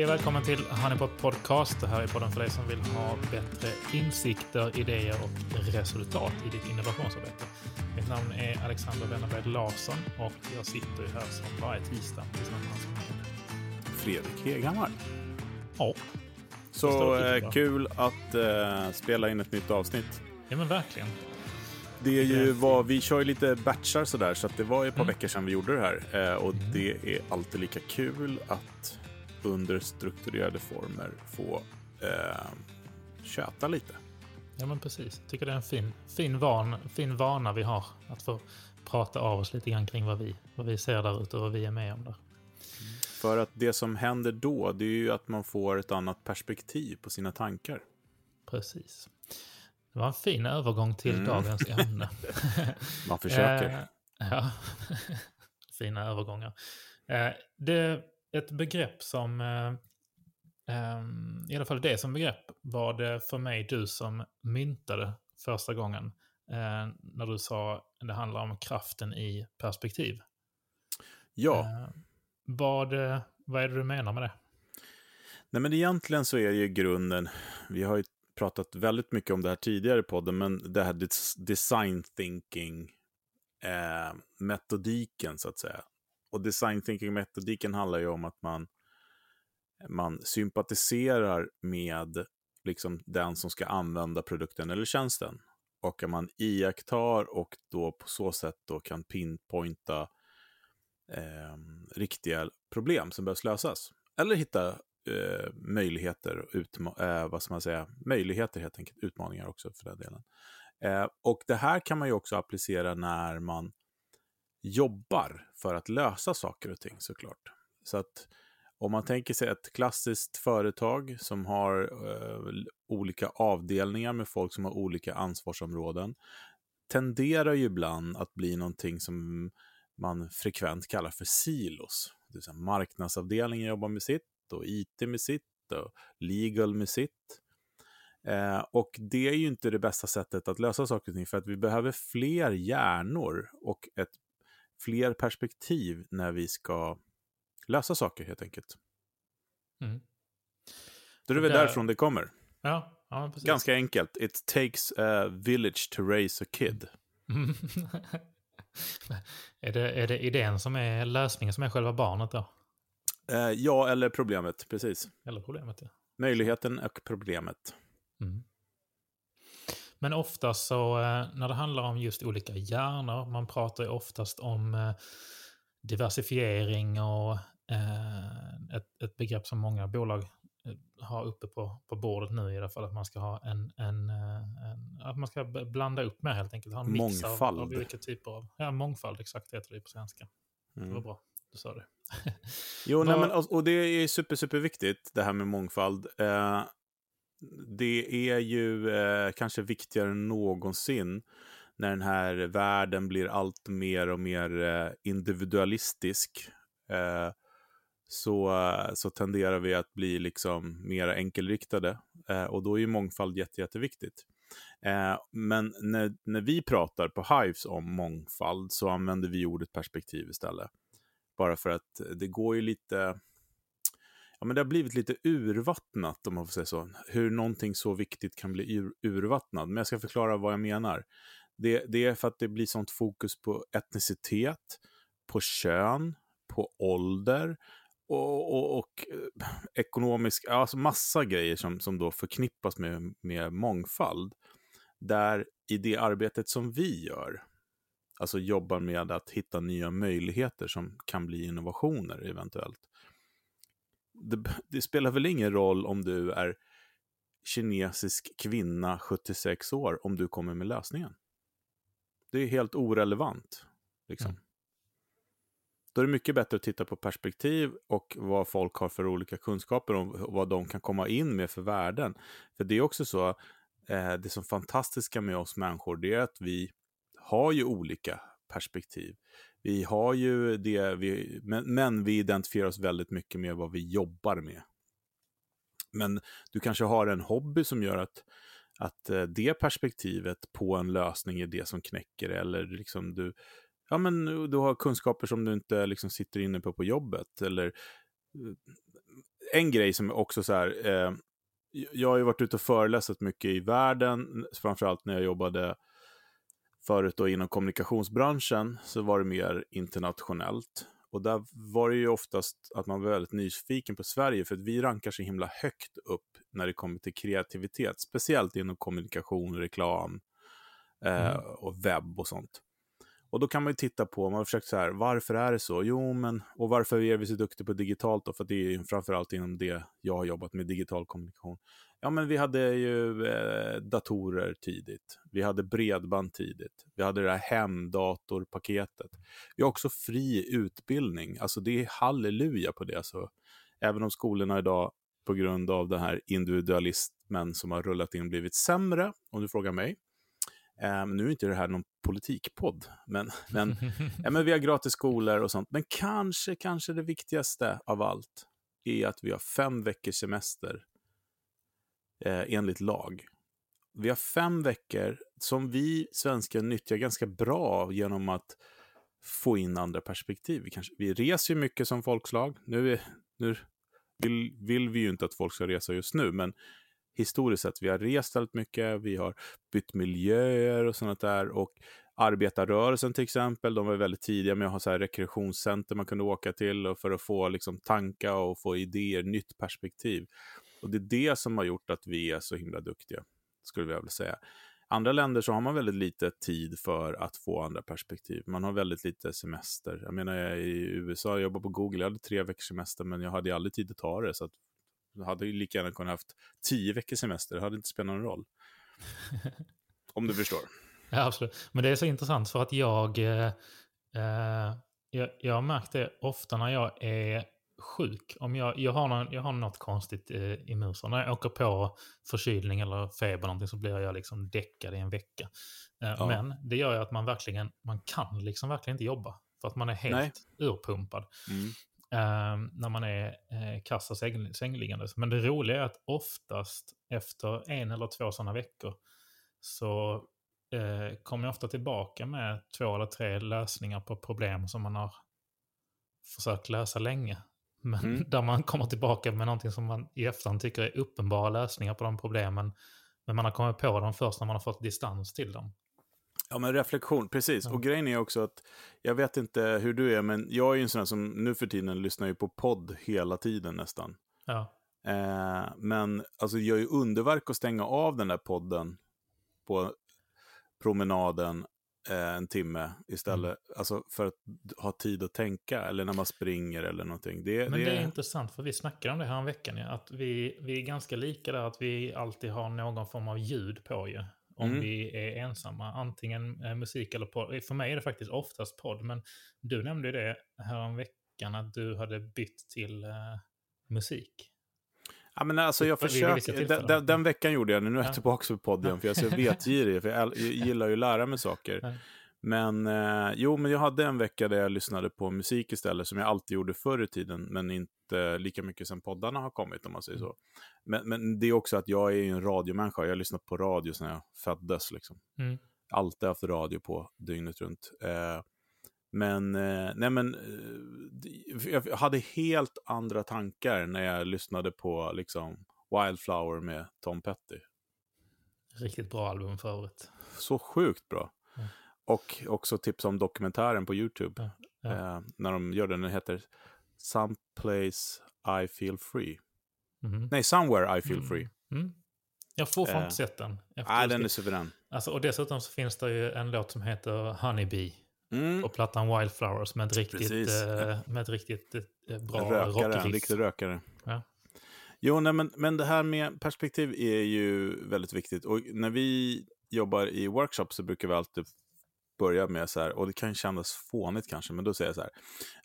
Hej och välkommen till Honeypot Podcast. Det här är podden för dig som vill ha bättre insikter, idéer och resultat i ditt innovationsarbete. Mitt namn är Alexander Wennerberg Larsson och jag sitter ju här som varje tisdag tillsammans med Fredrik Heghammar. Ja. Så eh, kul att eh, spela in ett nytt avsnitt. Ja men verkligen. Det är ju vad, vi kör ju lite batchar sådär, så att det var ett par Mm. veckor sedan vi gjorde det här. Eh, och Mm. det är alltid lika kul att under strukturerade former få eh, köta lite. Ja men precis. Tycker det är en fin, fin, van, fin vana vi har att få prata av oss lite grann kring vad vi, vad vi ser där ute och vad vi är med om där. För att det som händer då, det är ju att man får ett annat perspektiv på sina tankar. Precis. Det var en fin övergång till Mm. dagens ämne. Man försöker. Eh, ja, fina övergångar. Eh, det ett begrepp som, eh, ehm, i alla fall det som begrepp var det för mig du som myntade första gången. Eh, när du sa att det handlar om kraften i perspektiv. ja. Eh, vad, vad är det du menar med det? Nej, men egentligen så är det ju grunden, vi har ju pratat väldigt mycket om det här tidigare i podden, men det här des- design thinking eh, metodiken så att säga. Och design thinking metodiken handlar ju om att man, man sympatiserar med liksom den som ska använda produkten eller tjänsten. Och att man iakttar och då på så sätt då kan pinpointa eh, riktiga problem som behövs lösas. Eller hitta eh, möjligheter, utma- eh, vad ska man säga, möjligheter helt enkelt, utmaningar också för den delen. Eh, och det här kan man ju också applicera när man jobbar för att lösa saker och ting såklart. Så att om man tänker sig ett klassiskt företag som har eh, olika avdelningar med folk som har olika ansvarsområden, tenderar ju ibland att bli någonting som man frekvent kallar för silos. Det vill säga marknadsavdelningen jobbar med sitt och IT med sitt och legal med sitt. Eh, och det är ju inte det bästa sättet att lösa saker och ting för att vi behöver fler hjärnor och ett, fler perspektiv när vi ska lösa saker helt enkelt. Mm. Då är det väl Där- därifrån det kommer. Ja, ja precis. Ganska enkelt. It takes a village to raise a kid. Mm. är, det, är det idén som är lösningen som är själva barnet då? Eh, ja, eller problemet, precis. Eller problemet? Ja. Möjligheten och problemet. Mm. Men oftast så eh, när det handlar om just olika hjärnor, man pratar ju oftast om eh, diversifiering och eh, ett, ett begrepp som många bolag har uppe på, på bordet nu i alla fall, att man ska ha en, en, en att man ska blanda upp mer helt enkelt. Ha en mix av, Mångfald. av olika typer av, ja mångfald exakt heter det på svenska. Det var Mm. bra, du sa det. Jo, nej, Vad- men, och och det är super, super viktigt det här med mångfald. Eh, det är ju eh, kanske viktigare än någonsin när den här världen blir allt mer och mer eh, individualistisk. Eh, så, eh, så tenderar vi att bli liksom mer enkelriktade. Eh, och då är ju mångfald jätte, jätteviktigt. Eh, men när, när vi pratar på Hives om mångfald så använder vi ordet perspektiv istället. Bara för att det går ju lite... Ja, men det har blivit lite urvattnat, om man får säga så. Hur någonting så viktigt kan bli ur, urvattnat. Men jag ska förklara vad jag menar. Det, det är för att det blir sånt fokus på etnicitet, på kön, på ålder och, och, och eh, ekonomisk... Alltså massa grejer som, som då förknippas med, med mångfald. Där i det arbetet som vi gör, alltså jobbar med att hitta nya möjligheter som kan bli innovationer eventuellt. Det, det spelar väl ingen roll om du är kinesisk kvinna 76 år om du kommer med lösningen. Det är helt orelevant. Liksom. Mm. Då är det mycket bättre att titta på perspektiv och vad folk har för olika kunskaper om vad de kan komma in med för värden. För det är också så, eh, det som fantastiska med oss människor, det är att vi har ju olika perspektiv. Vi har ju det, vi, men, men vi identifierar oss väldigt mycket med vad vi jobbar med. Men du kanske har en hobby som gör att, att eh, det perspektivet på en lösning är det som knäcker eller liksom du, ja men du har kunskaper som du inte liksom sitter inne på på jobbet eller eh, en grej som också så här, eh, jag har ju varit ute och föreläst mycket i världen, framförallt när jag jobbade förut då inom kommunikationsbranschen så var det mer internationellt. Och där var det ju oftast att man var väldigt nyfiken på Sverige, för att vi rankar så himla högt upp när det kommer till kreativitet, speciellt inom kommunikation, reklam eh, mm. och webb och sånt. Och då kan man ju titta på, man har försökt så här, varför är det så? Jo, men, och varför är vi så duktiga på digitalt då? För det är framförallt inom det jag har jobbat med, digital kommunikation. Ja, men vi hade ju eh, datorer tidigt. Vi hade bredband tidigt. Vi hade det här hemdatorpaketet. Vi har också fri utbildning. Alltså det är halleluja på det. Alltså, även om skolorna idag på grund av den här individualismen som har rullat in blivit sämre, om du frågar mig. Eh, nu är inte det här någon politikpodd, men, men, ja, men vi har gratis skolor och sånt. Men kanske, kanske det viktigaste av allt är att vi har fem veckors semester eh, enligt lag. Vi har fem veckor som vi svenskar nyttjar ganska bra genom att få in andra perspektiv. Vi, kanske, vi reser ju mycket som folkslag. Nu, är, nu vill, vill vi ju inte att folk ska resa just nu, men historiskt sett, vi har rest väldigt mycket, vi har bytt miljöer och sånt där. Och arbetarrörelsen till exempel, de var väldigt tidiga med att ha så här rekreationscenter man kunde åka till och för att få liksom tanka och få idéer, nytt perspektiv. Och det är det som har gjort att vi är så himla duktiga, skulle jag vilja säga. Andra länder så har man väldigt lite tid för att få andra perspektiv. Man har väldigt lite semester. Jag menar, jag i USA, jag jobbar på Google, jag hade tre veckors semester, men jag hade aldrig tid att ta det. Så jag hade ju lika gärna kunnat haft tio veckors semester, det hade inte spelat någon roll. Om du förstår. Ja, absolut. Men det är så intressant för att jag, eh, eh jag, jag har märkt det ofta när jag är sjuk. Om jag, jag, har, någon, jag har något konstigt eh, i musen. När jag åker på förkylning eller feber någonting så blir jag liksom däckad i en vecka. Eh, ja. Men det gör ju att man verkligen, man kan liksom verkligen inte jobba. För att man är helt Nej. urpumpad. Mm. Eh, när man är eh, och säng, sängliggandes. Men det roliga är att oftast efter en eller två sådana veckor så eh, kommer jag ofta tillbaka med två eller tre lösningar på problem som man har försökt lösa länge. Men mm. där man kommer tillbaka med någonting som man i efterhand tycker är uppenbara lösningar på de problemen. Men man har kommit på dem först när man har fått distans till dem. Ja, men reflektion, precis. Ja. Och grejen är också att, jag vet inte hur du är, men jag är ju en sån som nu för tiden lyssnar ju på podd hela tiden nästan. Ja. Eh, men alltså det gör ju underverk att stänga av den där podden på promenaden eh, en timme istället. Mm. Alltså för att ha tid att tänka eller när man springer eller någonting. Det, Men det, det är intressant för vi snackade om det här en veckan. Ja, att vi, vi är ganska lika där att vi alltid har någon form av ljud på ju. Om mm. vi är ensamma, antingen eh, musik eller podd. För mig är det faktiskt oftast podd, men du nämnde ju det här en veckan att du hade bytt till eh, musik. Ja, men alltså jag försöker, den, den, den, veckan gjorde jag det, nu är jag tillbaka på podden, för jag är så vetgirig, för jag, gillar ju att lära mig saker. Men eh, jo, men jag hade en vecka där jag lyssnade på musik istället, som jag alltid gjorde förr i tiden, men inte lika mycket som poddarna har kommit, om man säger mm. så. Men, men det är också att jag är en radiomänniska, jag har lyssnat på radio sedan jag föddes. Liksom. Mm. Alltid haft radio på dygnet runt. Eh, men, eh, nej men, eh, jag hade helt andra tankar när jag lyssnade på liksom Wildflower med Tom Petty. Riktigt bra album för övrigt. Så sjukt bra. Och också tips om dokumentären på YouTube. Ja. Ja. Eh, när de gör den, den heter Some Place I Feel Free. Mm. Nej, Somewhere I Feel mm. Free. Mm. Jag har fortfarande inte sett den. Nej, den är suverän. Alltså, och dessutom så finns det ju en låt som heter Honeybee. Mm. Och plattan Wildflowers med ett riktigt, eh, med ett riktigt eh, bra rökare, En riktig rökare. Ja. Jo, nej, men, men det här med perspektiv är ju väldigt viktigt. Och när vi jobbar i workshops så brukar vi alltid börja med så här, och det kan kännas fånigt kanske, men då säger jag så här.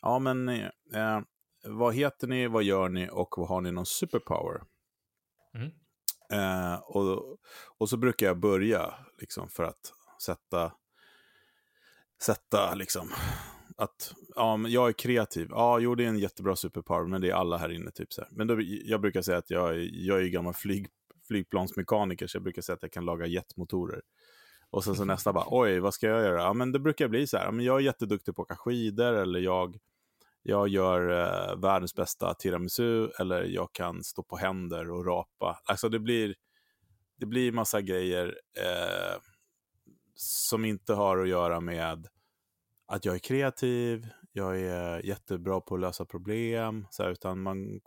Ja, men eh, vad heter ni, vad gör ni och vad har ni någon superpower? Mm. Eh, och, och så brukar jag börja liksom för att sätta sätta liksom att ja, men jag är kreativ. Ja, jo, det är en jättebra superpower, men det är alla här inne. typ så här. Men då, jag brukar säga att jag, är, jag är gammal flyg, flygplansmekaniker, så jag brukar säga att jag kan laga jetmotorer. Och sen så nästa bara, oj, vad ska jag göra? Ja, men det brukar bli så här, men jag är jätteduktig på att åka skidor, eller jag, jag gör eh, världens bästa tiramisu eller jag kan stå på händer och rapa. Alltså det blir, det blir massa grejer eh, som inte har att göra med att jag är kreativ, jag är jättebra på att lösa problem, så här, utan man...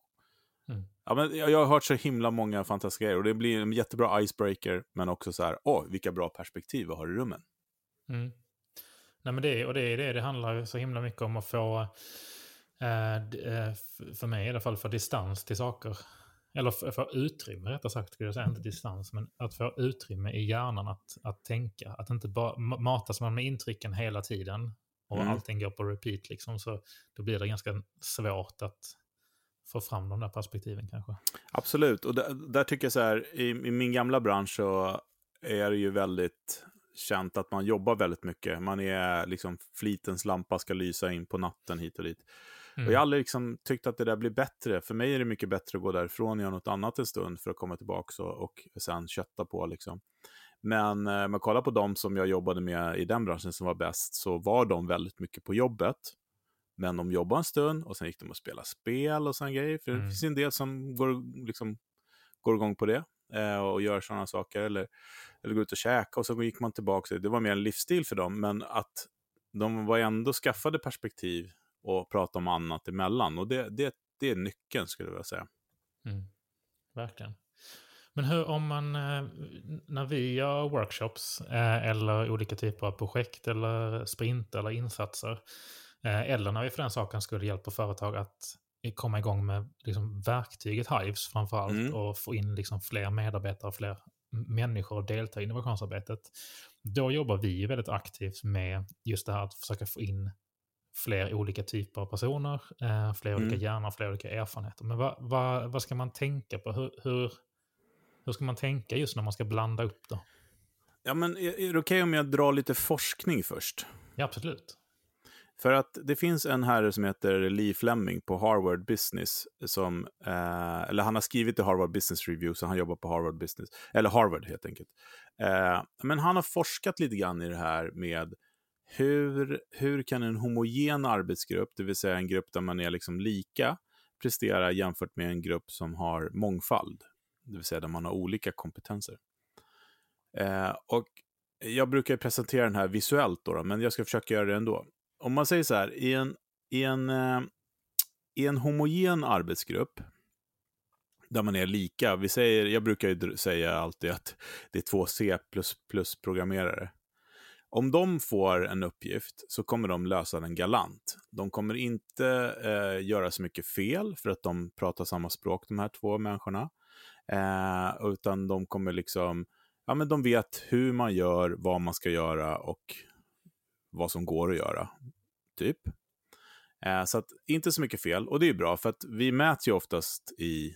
Ja, men jag, jag har hört så himla många fantastiska grejer och det blir en jättebra icebreaker, men också så här, åh, vilka bra perspektiv vi har i rummen. Mm. Nej, men det, och det är det, det handlar så himla mycket om att få, eh, eh för mig i alla fall, få distans till saker. Eller få, få utrymme, rättare sagt, skulle jag säga, inte distans, men att få utrymme i hjärnan att, att tänka. Att inte bara matas man med intrycken hela tiden och mm. allting går på repeat, liksom, så då blir det ganska svårt att få fram de där perspektiven kanske. Absolut, och där, där tycker jag så här, i, i min gamla bransch så är det ju väldigt känt att man jobbar väldigt mycket. Man är liksom, flitens lampa ska lysa in på natten hit och dit. Mm. Och jag har aldrig liksom tyckt att det där blir bättre. För mig är det mycket bättre att gå därifrån och göra något annat en stund för att komma tillbaka och, och sen kötta på. Liksom. Men eh, man kollar på de som jag jobbade med i den branschen som var bäst så var de väldigt mycket på jobbet. Men de jobbade en stund och sen gick de och spelade spel och sådana grejer. För mm. det finns en del som går, liksom, går igång på det eh, och gör sådana saker. Eller, eller går ut och käka och så gick man tillbaka. Det var mer en livsstil för dem. Men att de var ändå skaffade perspektiv och pratade om annat emellan. Och det, det, det är nyckeln skulle jag vilja säga. Mm. Verkligen. Men hur om man, eh, när vi gör workshops eh, eller olika typer av projekt eller sprint eller insatser, eller när vi för den saken skulle hjälpa företag att komma igång med liksom verktyget Hives framförallt mm. och få in liksom fler medarbetare, fler människor att delta i innovationsarbetet. Då jobbar vi väldigt aktivt med just det här att försöka få in fler olika typer av personer, fler mm. olika hjärnor, fler olika erfarenheter. Men vad, vad, vad ska man tänka på? Hur, hur, hur ska man tänka just när man ska blanda upp då? Ja, men är, är det okej okay om jag drar lite forskning först? Ja, absolut. För att det finns en herre som heter Lee Fleming på Harvard Business, som, eh, eller han har skrivit i Harvard Business Review, så han jobbar på Harvard Business, eller Harvard helt enkelt. Eh, men han har forskat lite grann i det här med hur, hur kan en homogen arbetsgrupp, det vill säga en grupp där man är liksom lika, prestera jämfört med en grupp som har mångfald det vill säga där man har olika kompetenser. Eh, och jag brukar presentera den här visuellt, då, då, men jag ska försöka göra det ändå. Om man säger så här, i en, i en, eh, i en homogen arbetsgrupp, där man är lika, vi säger, jag brukar ju säga alltid att det är två C++-programmerare. Om de får en uppgift så kommer de lösa den galant. De kommer inte eh, göra så mycket fel för att de pratar samma språk, de här två människorna. Eh, utan de kommer liksom, ja men de vet hur man gör, vad man ska göra och vad som går att göra. Typ. Eh, så att inte så mycket fel. Och det är bra, för att vi mäts ju oftast i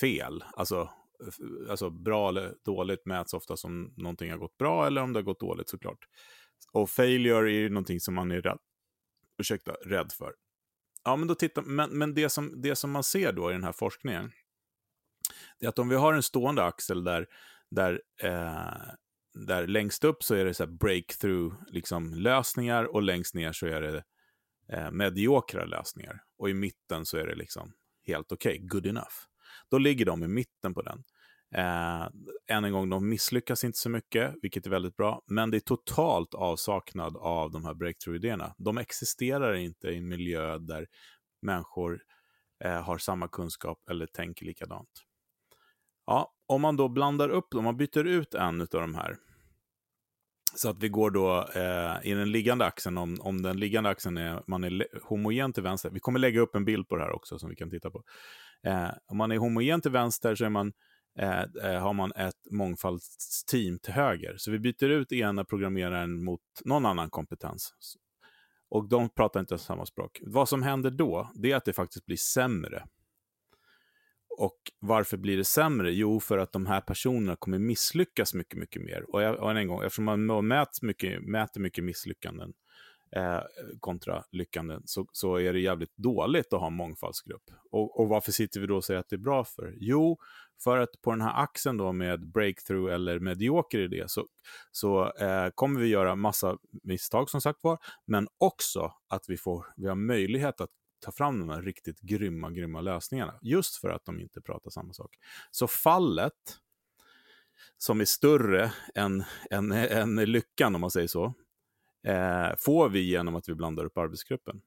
fel. Alltså, alltså bra eller dåligt mäts ofta som någonting har gått bra eller om det har gått dåligt såklart. Och failure är ju någonting som man är rädd, ursäkta, rädd för. Ja, men, då tittar, men, men det, som, det som man ser då i den här forskningen, det är att om vi har en stående axel där, där, eh, där längst upp så är det så breakthrough-lösningar liksom, och längst ner så är det eh, mediokra lösningar. Och i mitten så är det liksom helt okej, okay, good enough. Då ligger de i mitten på den. Eh, än en gång, de misslyckas inte så mycket, vilket är väldigt bra, men det är totalt avsaknad av de här breakthrough-idéerna. De existerar inte i en miljö där människor eh, har samma kunskap eller tänker likadant. Ja, om man då blandar upp, om man byter ut en av de här, så att vi går då eh, i den liggande axeln, om, om den liggande axeln är, man är homogen till vänster. Vi kommer lägga upp en bild på det här också som vi kan titta på. Eh, om man är homogen till vänster så är man, eh, eh har man ett mångfaldsteam till höger. Så vi byter ut ena programmeraren mot någon annan kompetens. Och de pratar inte samma språk. Vad som händer då, det är att det faktiskt blir sämre. Och varför blir det sämre? Jo, för att de här personerna kommer misslyckas mycket, mycket mer. Och, jag, och en gång, eftersom man mäter mycket, mäter mycket misslyckanden eh, kontra lyckanden, så, så är det jävligt dåligt att ha en mångfaldsgrupp. Och, och varför sitter vi då och säger att det är bra för? Jo, för att på den här axeln då med breakthrough eller medioker idé så, så eh, kommer vi göra massa misstag som sagt var, men också att vi, får, vi har möjlighet att ta fram de här riktigt grymma, grymma lösningarna. Just för att de inte pratar samma sak. Så fallet, som är större än, än, än lyckan om man säger så, eh, får vi genom att vi blandar upp arbetsgruppen.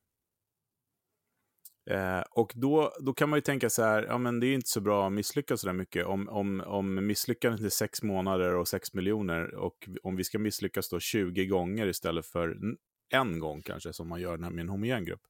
Eh, och då, då kan man ju tänka så här, ja men det är inte så bra att misslyckas så där mycket. Om, om, om misslyckandet är sex månader och sex miljoner och om vi ska misslyckas då 20 gånger istället för en gång kanske, som man gör med en homogen grupp,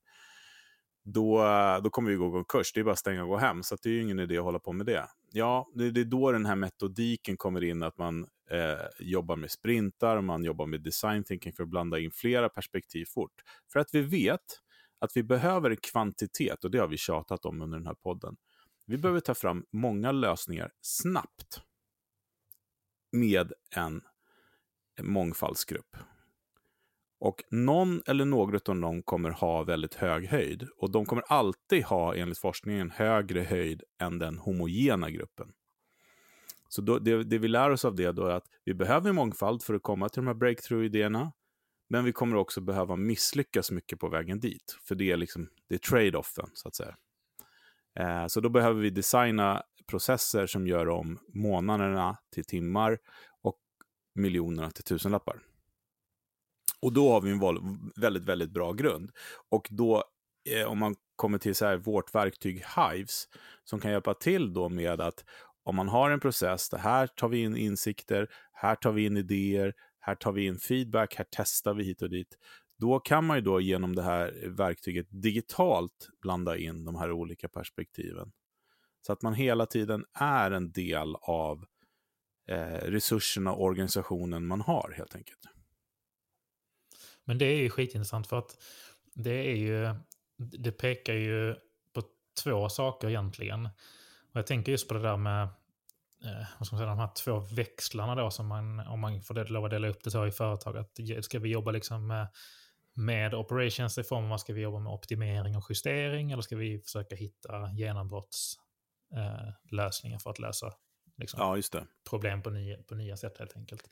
då, då kommer vi gå konkurs. Det är bara att stänga och gå hem, så det är ju ingen idé att hålla på med det. Ja, det, det är då den här metodiken kommer in, att man eh, jobbar med sprintar, man jobbar med design thinking för att blanda in flera perspektiv fort. För att vi vet att vi behöver kvantitet, och det har vi tjatat om under den här podden. Vi behöver ta fram många lösningar snabbt med en mångfaldsgrupp. Och någon eller några av dem kommer ha väldigt hög höjd. Och de kommer alltid ha, enligt forskningen, högre höjd än den homogena gruppen. Så då, det, det, vi lär oss av det då är att vi behöver mångfald för att komma till de här breakthrough-idéerna. Men vi kommer också behöva misslyckas mycket på vägen dit. För det är, liksom, det är trade-offen, så att säga. Eh, så då behöver vi designa processer som gör om månaderna till timmar och miljonerna till tusenlappar. Och då har vi en väldigt, väldigt bra grund. Och då, eh, om man kommer till så här, vårt verktyg Hives, som kan hjälpa till då med att om man har en process, där här tar vi in insikter, här tar vi in idéer, här tar vi in feedback, här testar vi hit och dit. Då kan man ju då genom det här verktyget digitalt blanda in de här olika perspektiven. Så att man hela tiden är en del av eh, resurserna och organisationen man har helt enkelt. Men det är ju skitintressant för att det är ju, det pekar ju på två saker egentligen. Och jag tänker just på det där med eh, vad ska man säga, de här två växlarna då som man, om man får lov att dela upp det så i företag, att ska vi jobba liksom med, med operations i form av, ska vi jobba med optimering och justering eller ska vi försöka hitta genombrottslösningar eh, för att lösa liksom, ja, problem på nya, på nya sätt helt enkelt.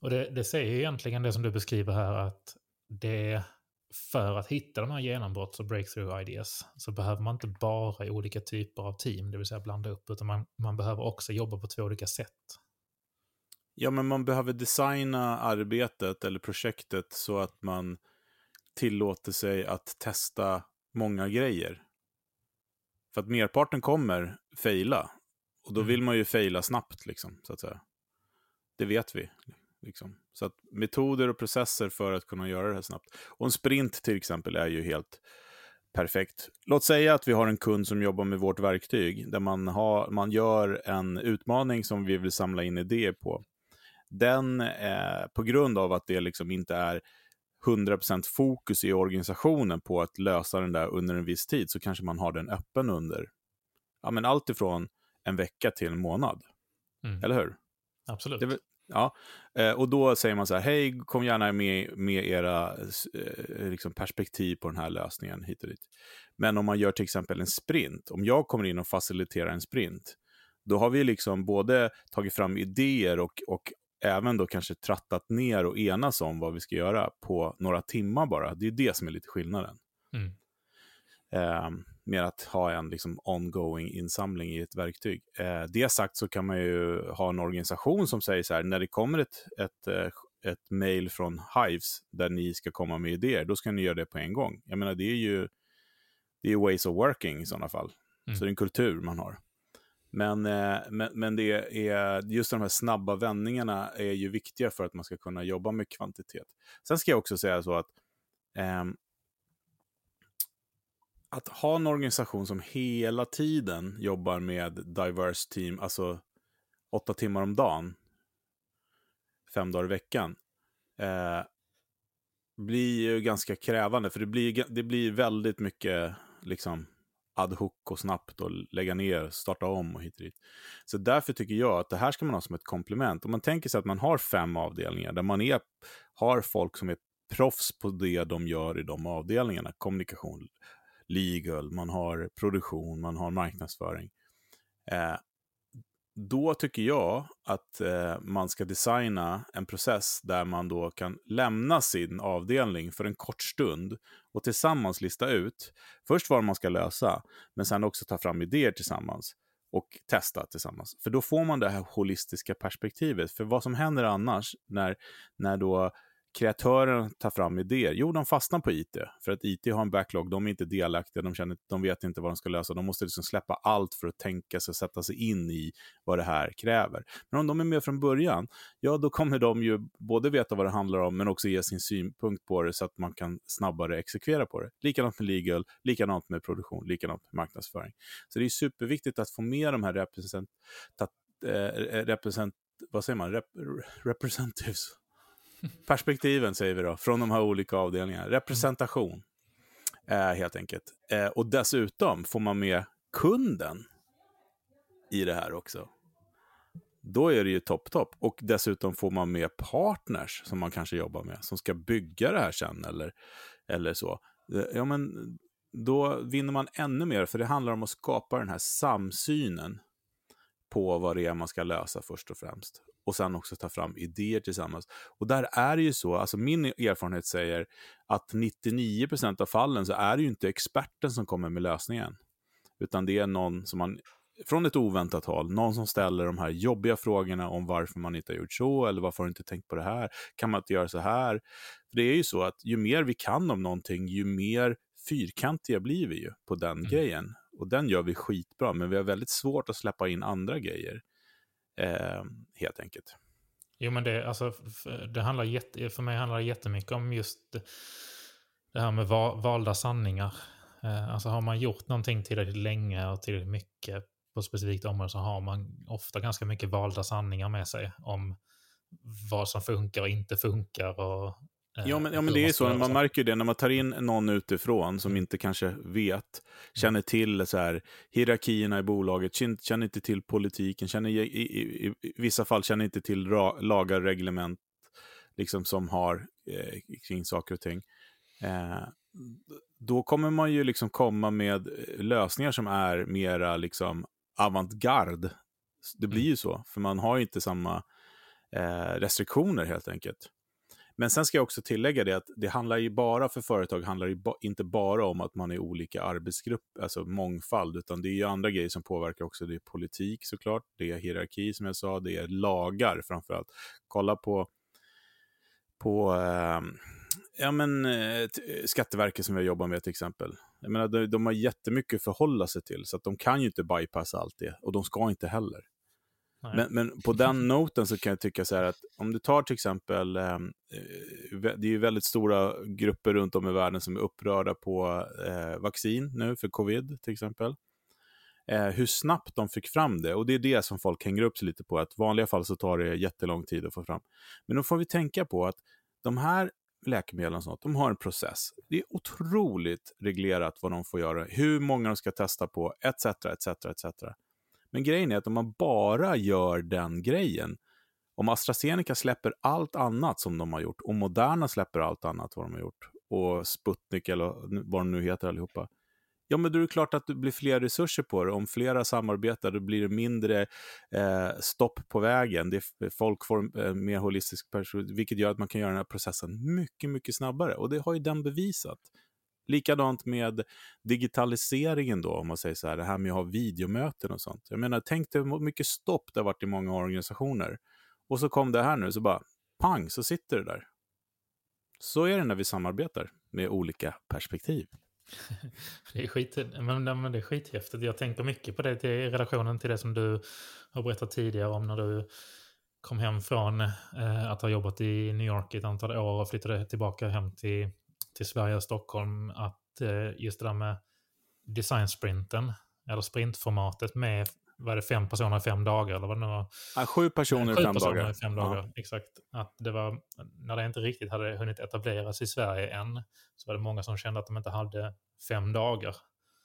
Och det, det säger egentligen det som du beskriver här att det för att hitta de här genombrotts och breakthrough ideas så behöver man inte bara olika typer av team, det vill säga blanda upp, utan man, man behöver också jobba på två olika sätt. Ja, men man behöver designa arbetet eller projektet så att man tillåter sig att testa många grejer. För att merparten kommer fejla. Och då mm. vill man ju fejla snabbt, liksom, så att säga. Det vet vi. Liksom. Så att metoder och processer för att kunna göra det här snabbt. Och en sprint till exempel är ju helt perfekt. Låt säga att vi har en kund som jobbar med vårt verktyg, där man, har, man gör en utmaning som vi vill samla in idéer på. Den, eh, på grund av att det liksom inte är 100% fokus i organisationen på att lösa den där under en viss tid, så kanske man har den öppen under ja, men allt ifrån en vecka till en månad. Mm. Eller hur? Absolut. Det, Ja, eh, och då säger man så här, hej, kom gärna med, med era eh, liksom perspektiv på den här lösningen hit och dit. Men om man gör till exempel en sprint, om jag kommer in och faciliterar en sprint, då har vi liksom både tagit fram idéer och, och även då kanske trattat ner och enas om vad vi ska göra på några timmar bara. Det är det som är lite skillnaden. Mm. Eh, med att ha en liksom, ongoing insamling i ett verktyg. Eh, det sagt så kan man ju ha en organisation som säger så här, när det kommer ett, ett, eh, ett mail från Hives där ni ska komma med idéer, då ska ni göra det på en gång. Jag menar, det är ju det är ways of working i sådana fall. Mm. Så det är en kultur man har. Men, eh, men, men det är, just de här snabba vändningarna är ju viktiga för att man ska kunna jobba med kvantitet. Sen ska jag också säga så att eh, att ha en organisation som hela tiden jobbar med diverse team, alltså åtta timmar om dagen, fem dagar i veckan, eh, blir ju ganska krävande. För det blir, det blir väldigt mycket liksom ad hoc och snabbt och lägga ner, starta om och hit och dit. Så därför tycker jag att det här ska man ha som ett komplement. Om man tänker sig att man har fem avdelningar där man är, har folk som är proffs på det de gör i de avdelningarna. Kommunikation, legal, man har produktion, man har marknadsföring. Eh, då tycker jag att eh, man ska designa en process där man då kan lämna sin avdelning för en kort stund och tillsammans lista ut först vad man ska lösa, men sen också ta fram idéer tillsammans och testa tillsammans. För då får man det här holistiska perspektivet. För vad som händer annars när, när då kreatören tar fram idéer? Jo, de fastnar på IT. För att IT har en backlog, de är inte delaktiga, de, känner, de vet inte vad de ska lösa. De måste liksom släppa allt för att tänka sig och sätta sig in i vad det här kräver. Men om de är med från början, ja då kommer de ju både veta vad det handlar om, men också ge sin synpunkt på det så att man kan snabbare exekvera på det. Likadant med legal, likadant med produktion, likadant med marknadsföring. Så det är superviktigt att få med de här represent, eh, represent vad säger man, Rep, representatives, perspektiven säger vi då, från de här olika avdelningarna. Representation, eh, helt enkelt. Eh, och dessutom får man med kunden i det här också. Då är det ju topp, topp. Och dessutom får man med partners som man kanske jobbar med, som ska bygga det här sen eller, eller så. Eh, ja, men då vinner man ännu mer, för det handlar om att skapa den här samsynen på vad det är man ska lösa först och främst och sen också ta fram idéer tillsammans. Och där är det ju så, alltså min erfarenhet säger att 99% av fallen så är det ju inte experten som kommer med lösningen. Utan det är någon som man, från ett oväntat håll, någon som ställer de här jobbiga frågorna om varför man inte har gjort så, eller varför har du inte tänkt på det här, kan man inte göra så här? För det är ju så att ju mer vi kan om någonting, ju mer fyrkantiga blir vi ju på den mm. grejen. Och den gör vi skitbra, men vi har väldigt svårt att släppa in andra grejer. Eh, helt enkelt. Jo, men det, alltså, det handlar jätte, för mig handlar det jättemycket om just det här med valda sanningar. Eh, alltså har man gjort någonting tillräckligt länge och tillräckligt mycket på ett specifikt område så har man ofta ganska mycket valda sanningar med sig om vad som funkar och inte funkar och Ja, men, ja, men det är så. Man märker det när man tar in någon utifrån som inte kanske vet, känner till så här, hierarkierna i bolaget, känner inte till politiken, känner i, i, i, vissa fall känner inte till ra, lagar reglement liksom, som har eh, kring saker och ting. Eh, då kommer man ju liksom komma med lösningar som är mera liksom avantgarde. Det blir ju så, för man har inte samma eh, restriktioner helt enkelt. Men sen ska jag också tillägga det att det handlar ju bara för företag, handlar ju ba, inte bara om att man är olika arbetsgrupper, alltså mångfald, utan det är ju andra grejer som påverkar också. Det är politik såklart, det är hierarki som jag sa, det är lagar framförallt. Kolla på, på eh, ja, men, eh, Skatteverket som jag jobbar med till exempel. Jag menar, de, de har jättemycket att förhålla sig till, så att de kan ju inte bypassa allt det, och de ska inte heller. Men, men, på den noten så kan jag tycka så här att om du tar till exempel, ehm, eh, det är ju väldigt stora grupper runt om i världen som är upprörda på eh, vaccin nu för covid till exempel. Eh, hur snabbt de fick fram det, och det är det som folk hänger upp sig lite på, att i vanliga fall så tar det jättelång tid att få fram. Men då får vi tänka på att de här läkemedlen och sånt, de har en process. Det är otroligt reglerat vad de får göra, hur många de ska testa på, etc. etc, etc. Men grejen är att om man bara gör den grejen, om AstraZeneca släpper allt annat som de har gjort och Moderna släpper allt annat vad de har gjort och Sputnik eller vad de nu heter allihopa. Ja, men då är det klart att det blir fler resurser på det. Om flera samarbetar, då blir det mindre eh, stopp på vägen. Det, folk får eh, mer holistisk perspektiv, vilket gör att man kan göra den här processen mycket, mycket snabbare. Och det har ju den bevisat. Likadant med digitaliseringen då, om man säger så här, det här med att ha videomöten och sånt. Jag menar, tänk dig hur mycket stopp det har varit i många organisationer. Och så kom det här nu, så bara pang, så sitter det där. Så är det när vi samarbetar med olika perspektiv. det, är skit, men, men det är skithäftigt. Jag tänker mycket på det i relationen till det som du har berättat tidigare om när du kom hem från eh, att ha jobbat i New York i ett antal år och flyttade tillbaka hem till till Sverige och Stockholm att eh, just det där med designsprinten, eller sprintformatet med var det fem personer i fem dagar eller vad det nu var? Ja, sju personer i fem personer dagar. I fem dagar. Ja. Exakt. Att det var, när det inte riktigt hade hunnit etableras i Sverige än, så var det många som kände att de inte hade fem dagar.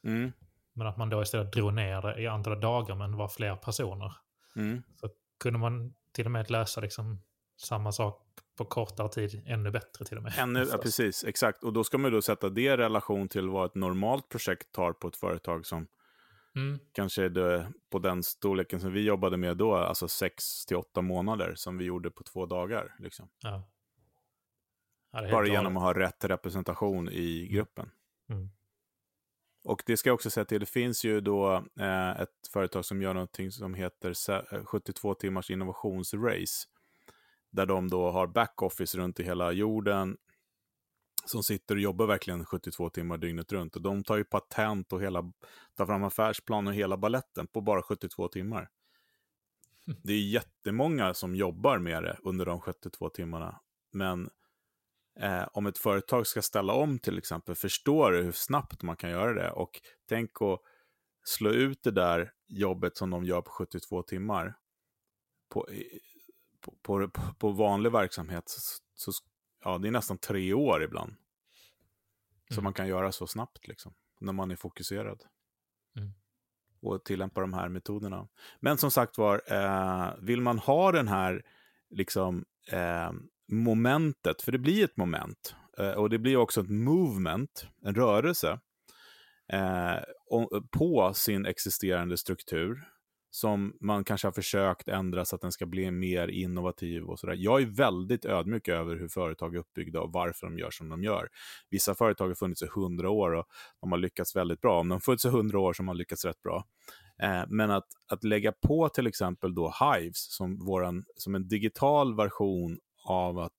Mm. Men att man då istället drog ner det i antal dagar, men var fler personer. Mm. Så kunde man till och med läsa liksom samma sak på kortare tid ännu bättre till och med. Ännu, ja, precis, exakt. Och då ska man då sätta det i relation till vad ett normalt projekt tar på ett företag som mm. kanske är det, på den storleken som vi jobbade med då, alltså 6 till 8 månader som vi gjorde på två dagar. Liksom. Ja. Ja, Bara genom att ha rätt representation i mm. gruppen. Mm. Och det ska jag också säga till, det finns ju då eh, ett företag som gör någonting som heter 72 eh, timmars innovationsrace. Där de då har backoffice runt i hela jorden. Som sitter och jobbar verkligen 72 timmar dygnet runt. Och de tar ju patent och hela, tar fram affärsplan och hela balletten på bara 72 timmar. Det är jättemånga som jobbar med det under de 72 timmarna. Men eh, om ett företag ska ställa om till exempel, förstår du hur snabbt man kan göra det? Och tänk att slå ut det där jobbet som de gör på 72 timmar på, på, på, på vanlig verksamhet. Så, så, ja, det är nästan tre år ibland. Mm. Man kan göra så snabbt, liksom, när man är fokuserad. Mm. Och tillämpa de här metoderna. Men som sagt var, eh, vill man ha den här liksom, eh, momentet, för det blir ett moment, eh, och det blir också ett movement, en rörelse, eh, på sin existerande struktur, som man kanske har försökt ändra så att den ska bli mer innovativ och sådär. Jag är väldigt ödmjuk över hur företag är uppbyggda och varför de gör som de gör. Vissa företag har funnits i hundra år och de har lyckats väldigt bra. Om de har funnits i hundra år så har man lyckats rätt bra. Eh, men att, att lägga på till exempel då Hives som, våran, som en digital version av att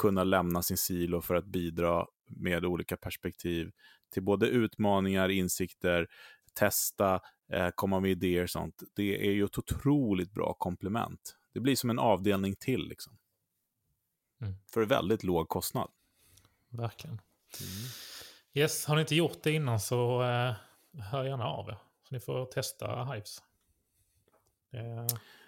kunna lämna sin silo för att bidra med olika perspektiv till både utmaningar, insikter, testa, eh, komma med idéer och sånt. Det är ju ett otroligt bra komplement. Det blir som en avdelning till liksom. Mm. För väldigt låg kostnad. Verkligen. Mm. Yes, har ni inte gjort det innan så eh, hör gärna av er. Så ni får testa Hives. Eh,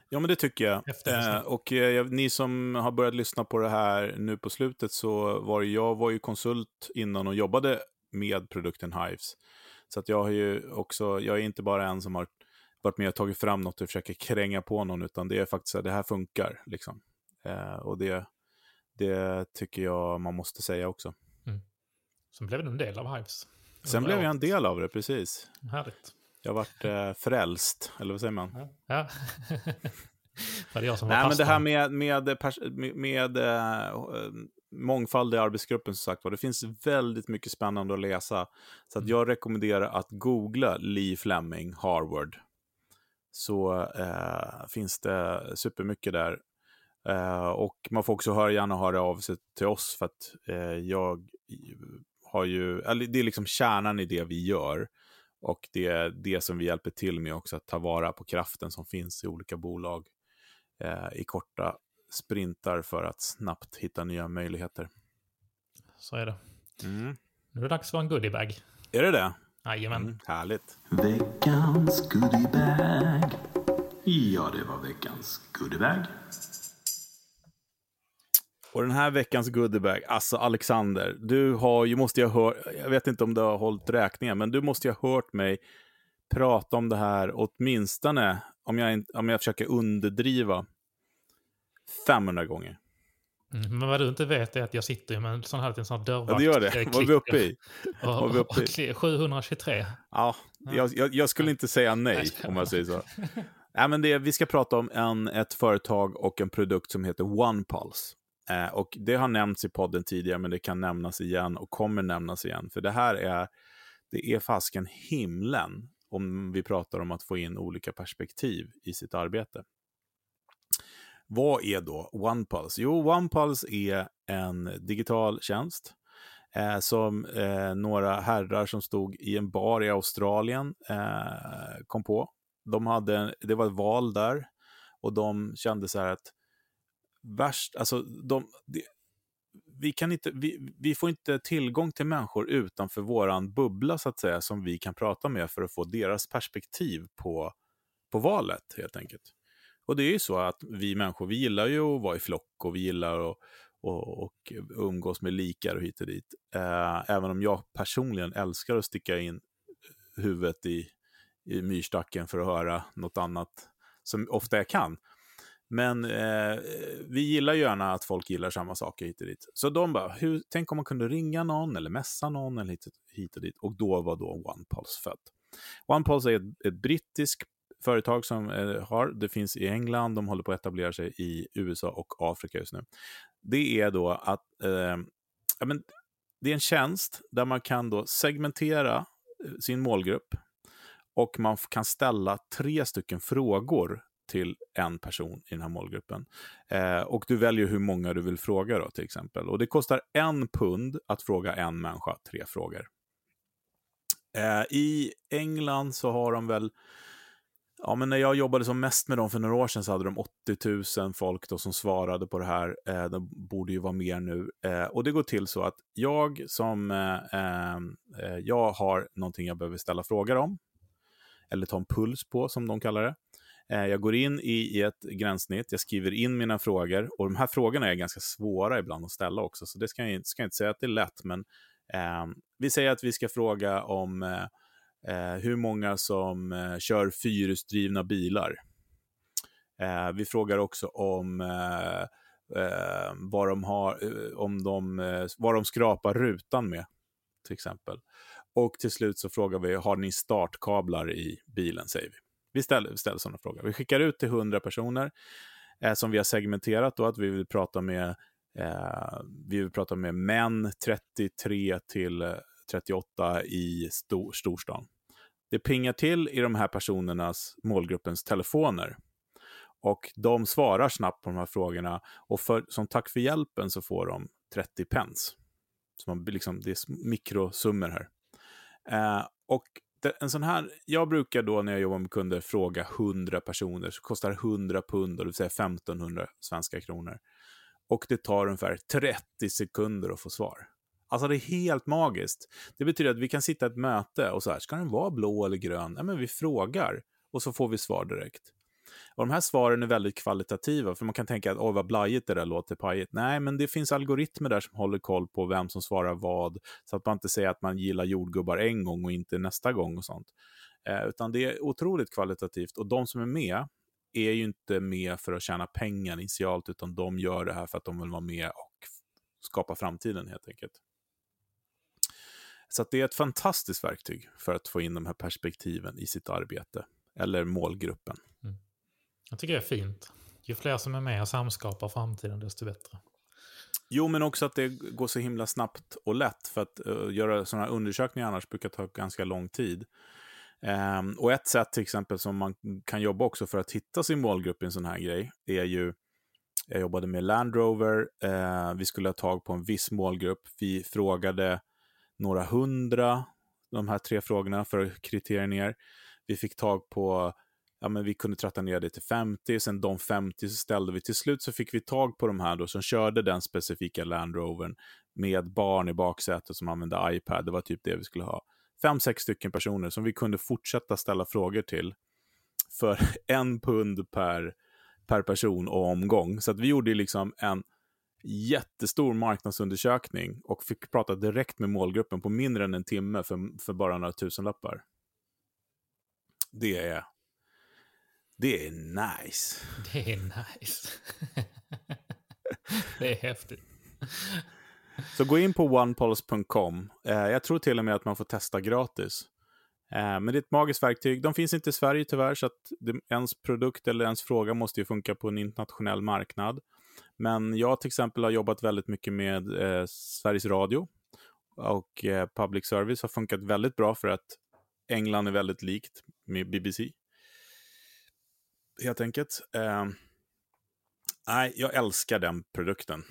ja, men det tycker jag. Eh, och eh, ni som har börjat lyssna på det här nu på slutet så var jag var ju konsult innan och jobbade med produkten Hives. Så att jag har ju också, jag är inte bara en som har varit med och tagit fram något och försöker kränga på någon, utan det är faktiskt att det här funkar. Liksom. Eh, och det, det tycker jag man måste säga också. Mm. Sen blev du en del av Hives. Sen blev jag en del av det, precis. Härligt. Jag varit eh, frälst, eller vad säger man? Ja. ja. var det jag som var Nej, men det här med, med, med, med äh, mångfald i arbetsgruppen som sagt var. Det finns väldigt mycket spännande att läsa. Så att mm. jag rekommenderar att googla Lee Fleming, Harvard. Så äh, finns det supermycket där. Äh, och man får också höra, gärna höra av sig till oss för att jag har ju, eller det är liksom kärnan i det vi gör. Och det är det som vi hjälper till med också, att ta vara på kraften som finns i olika bolag eh, i korta sprintar för att snabbt hitta nya möjligheter. Så är det. Mm. Nu är det dags för en goodiebag. Är det det? Jajamän. Mm, härligt. Veckans goodiebag. Ja, det var veckans goodiebag. Och den här veckans goodiebag, alltså Alexander, du har ju, måste jag hört, jag vet inte om du har hållit räkningen, men du måste ju ha hört mig prata om det här åtminstone, om jag, om jag försöker underdriva, 500 gånger. Mm, men vad du inte vet är att jag sitter med en sån här, en sån här dörrvakt. Ja, det gör det. Vad vi uppe i? Och, vi uppe i? 723. Ja, jag, jag, jag, skulle inte säga nej, om jag säger så. Nej, men det, vi ska prata om en, ett företag och en produkt som heter OnePulse. Eh, och det har nämnts i podden tidigare, men det kan nämnas igen och kommer nämnas igen. För det här är, det är fasken himlen om vi pratar om att få in olika perspektiv i sitt arbete. Vad är då OnePulse? Jo, OnePulse är en digital tjänst eh, som eh, några herrar som stod i en bar i Australien eh, kom på. De hade, det var ett val där och de kände så här att värst, alltså de, de vi, kan inte, vi, vi får inte tillgång till människor utanför våran bubbla så att säga som vi kan prata med för att få deras perspektiv på, på valet helt enkelt. Och det är ju så att vi människor, vi gillar ju att vara i flock och vi gillar att och, och umgås med likar och hit och dit. Eh, även om jag personligen älskar att sticka in huvudet i, i myrstacken för att höra något annat som ofta jag kan. Men eh, vi gillar gärna att folk gillar samma saker hit och dit. Så de bara, hur, tänk om man kunde ringa någon eller messa någon eller hit, hit och dit. Och då var då OnePulse född. OnePulse är ett, ett brittiskt företag som eh, har, det finns i England, de håller på att etablera sig i USA och Afrika just nu. Det är då att, eh, ja, men, det är en tjänst där man kan då segmentera eh, sin målgrupp och man kan ställa tre stycken frågor till en person i den här målgruppen. Eh, och du väljer hur många du vill fråga då till exempel. Och det kostar en pund att fråga en människa tre frågor. Eh, I England så har de väl Ja, men när jag jobbade som mest med dem för några år sedan så hade de 80 000 folk då som svarade på det här. Eh, det borde ju vara mer nu. Eh, och det går till så att jag som eh, ehm, eh, jag har någonting jag behöver ställa frågor om. Eller ta en puls på som de kallar det. Eh, jag går in i, i ett gränssnitt, jag skriver in mina frågor och de här frågorna är ganska svåra ibland att ställa också, så det ska jag, ska jag inte säga att det är lätt, men ehm, vi säger att vi ska fråga om eh, Eh, hur många som eh, kör fyrhjulsdrivna bilar. Eh, vi frågar också om eh, eh, vad, de har, eh, om de, eh, vad de skrapar rutan med, till exempel. Och till slut så frågar vi, har ni startkablar i bilen, säger vi. Vi ställer, ställer sådana frågor. Vi skickar ut till 100 personer eh, som vi har segmenterat då, att vi vill prata med, eh, vi vill prata med män 33 till 38 i stor, storstan. Det pingar till i de här personernas, målgruppens telefoner. Och de svarar snabbt på de här frågorna och för, som tack för hjälpen så får de 30 pence. Så man, liksom, det är mikrosummor här. Eh, och det, en sån här, jag brukar då när jag jobbar med kunder fråga 100 personer, så kostar 100 pund, det vill säga 1500 svenska kronor. Och det tar ungefär 30 sekunder att få svar. Alltså det är helt magiskt. Det betyder att vi kan sitta i ett möte och så här, ska den vara blå eller grön? Ja men vi frågar och så får vi svar direkt. Och de här svaren är väldigt kvalitativa, för man kan tänka att åh vad blajigt det där låter, pajigt. Nej, men det finns algoritmer där som håller koll på vem som svarar vad, så att man inte säger att man gillar jordgubbar en gång och inte nästa gång och sånt. Eh, utan det är otroligt kvalitativt och de som är med är ju inte med för att tjäna pengar initialt, utan de gör det här för att de vill vara med och skapa framtiden helt enkelt. Så det är ett fantastiskt verktyg för att få in de här perspektiven i sitt arbete, eller målgruppen. Mm. Jag tycker det är fint. Ju fler som är med och samskapar framtiden, desto bättre. Jo, men också att det går så himla snabbt och lätt. För att uh, göra sådana här undersökningar annars brukar ta ganska lång tid. Um, och ett sätt till exempel som man kan jobba också för att hitta sin målgrupp i en sån här grej är ju jag jobbade med Land Rover. Eh, vi skulle ha tag på en viss målgrupp. Vi frågade några hundra, de här tre frågorna för kriterier ner. Vi fick tag på, ja men vi kunde tratta ner det till 50, sen de 50 så ställde vi. Till slut så fick vi tag på de här då som körde den specifika Land Rovern med barn i baksätet som använde iPad. Det var typ det vi skulle ha. Fem, sex stycken personer som vi kunde fortsätta ställa frågor till för en pund per, per person och omgång. Så att vi gjorde liksom en jättestor marknadsundersökning och fick prata direkt med målgruppen på mindre än en timme för, för bara några tusenlappar. Det är... Det är nice. Det är nice. det är häftigt. Så gå in på onepulse.com. Eh, jag tror till och med att man får testa gratis. Eh, men det är ett magiskt verktyg. De finns inte i Sverige tyvärr, så att ens produkt eller ens fråga måste ju funka på en internationell marknad. Men jag till exempel har jobbat väldigt mycket med eh, Sveriges Radio och eh, public service har funkat väldigt bra för att England är väldigt likt med BBC. Helt enkelt. Eh, nej, jag älskar den produkten.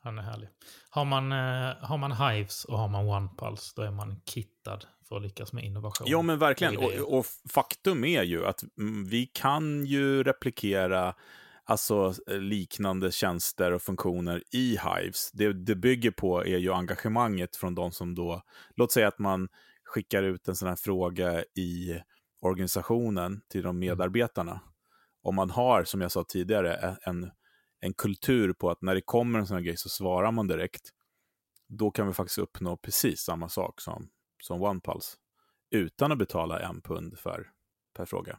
Han är härlig. Har man, eh, har man Hives och har man OnePulse, då är man kittad för att lyckas med innovation. Ja, men verkligen. Och, och, faktum är ju att mm, vi kan ju replikera alltså eh, liknande tjänster och funktioner i Hives. Det det bygger på är ju engagemanget från de som då, låt säga att man skickar ut en sån här fråga i organisationen till de mm. medarbetarna. Om man har, som jag sa tidigare, en, en kultur på att när det kommer en sån här grej så svarar man direkt. Då kan vi faktiskt uppnå precis samma sak som, som OnePulse. Utan att betala en pund för, per fråga.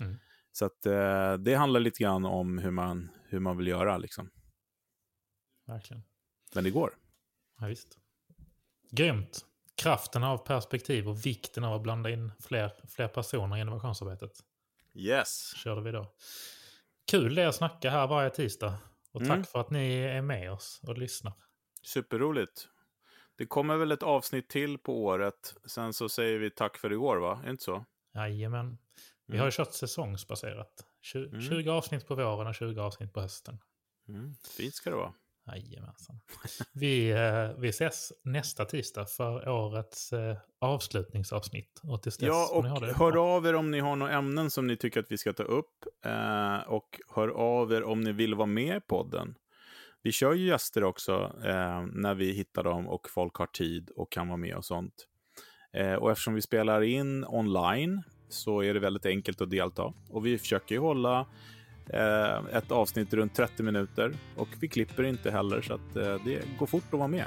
Mm. Så att eh, det handlar lite grann om hur man, hur man vill göra liksom. Verkligen. Men det går. Ja, visst. Grymt. Kraften av perspektiv och vikten av att blanda in fler, fler personer i innovationsarbetet. Yes. Körde vi då. Kul det att snacka här varje tisdag. Och tack Mm. för att ni är med oss och lyssnar. Superroligt. Det kommer väl ett avsnitt till på året. Sen så säger vi tack för igår, va? Är det inte så? Jajamän. Vi har ju kört säsongsbaserat. Tju- Mm. 20 avsnitt på våren och 20 avsnitt på hösten. Mm. Fint ska det vara. Jajamensan. Vi, eh, vi ses nästa tisdag för årets eh, avslutningsavsnitt. Och tills dess Ja, och det hör av er om ni har några ämnen som ni tycker att vi ska ta upp. Eh, och hör av er om ni vill vara med i podden. Vi kör ju gäster också när vi hittar dem och folk har tid och kan vara med och sånt. Och eftersom vi spelar in online så är det väldigt enkelt att delta. Och vi försöker ju hålla eh, ett avsnitt runt 30 minuter och vi klipper inte heller så att eh, det går fort att vara med.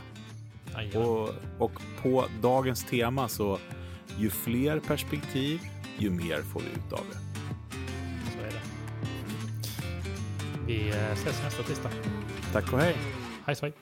Och, och på dagens tema så ju fler perspektiv, ju mer får vi ut av det. Så är det. Vi eh, ses nästa tisdag. Tack och hej! Hej svej!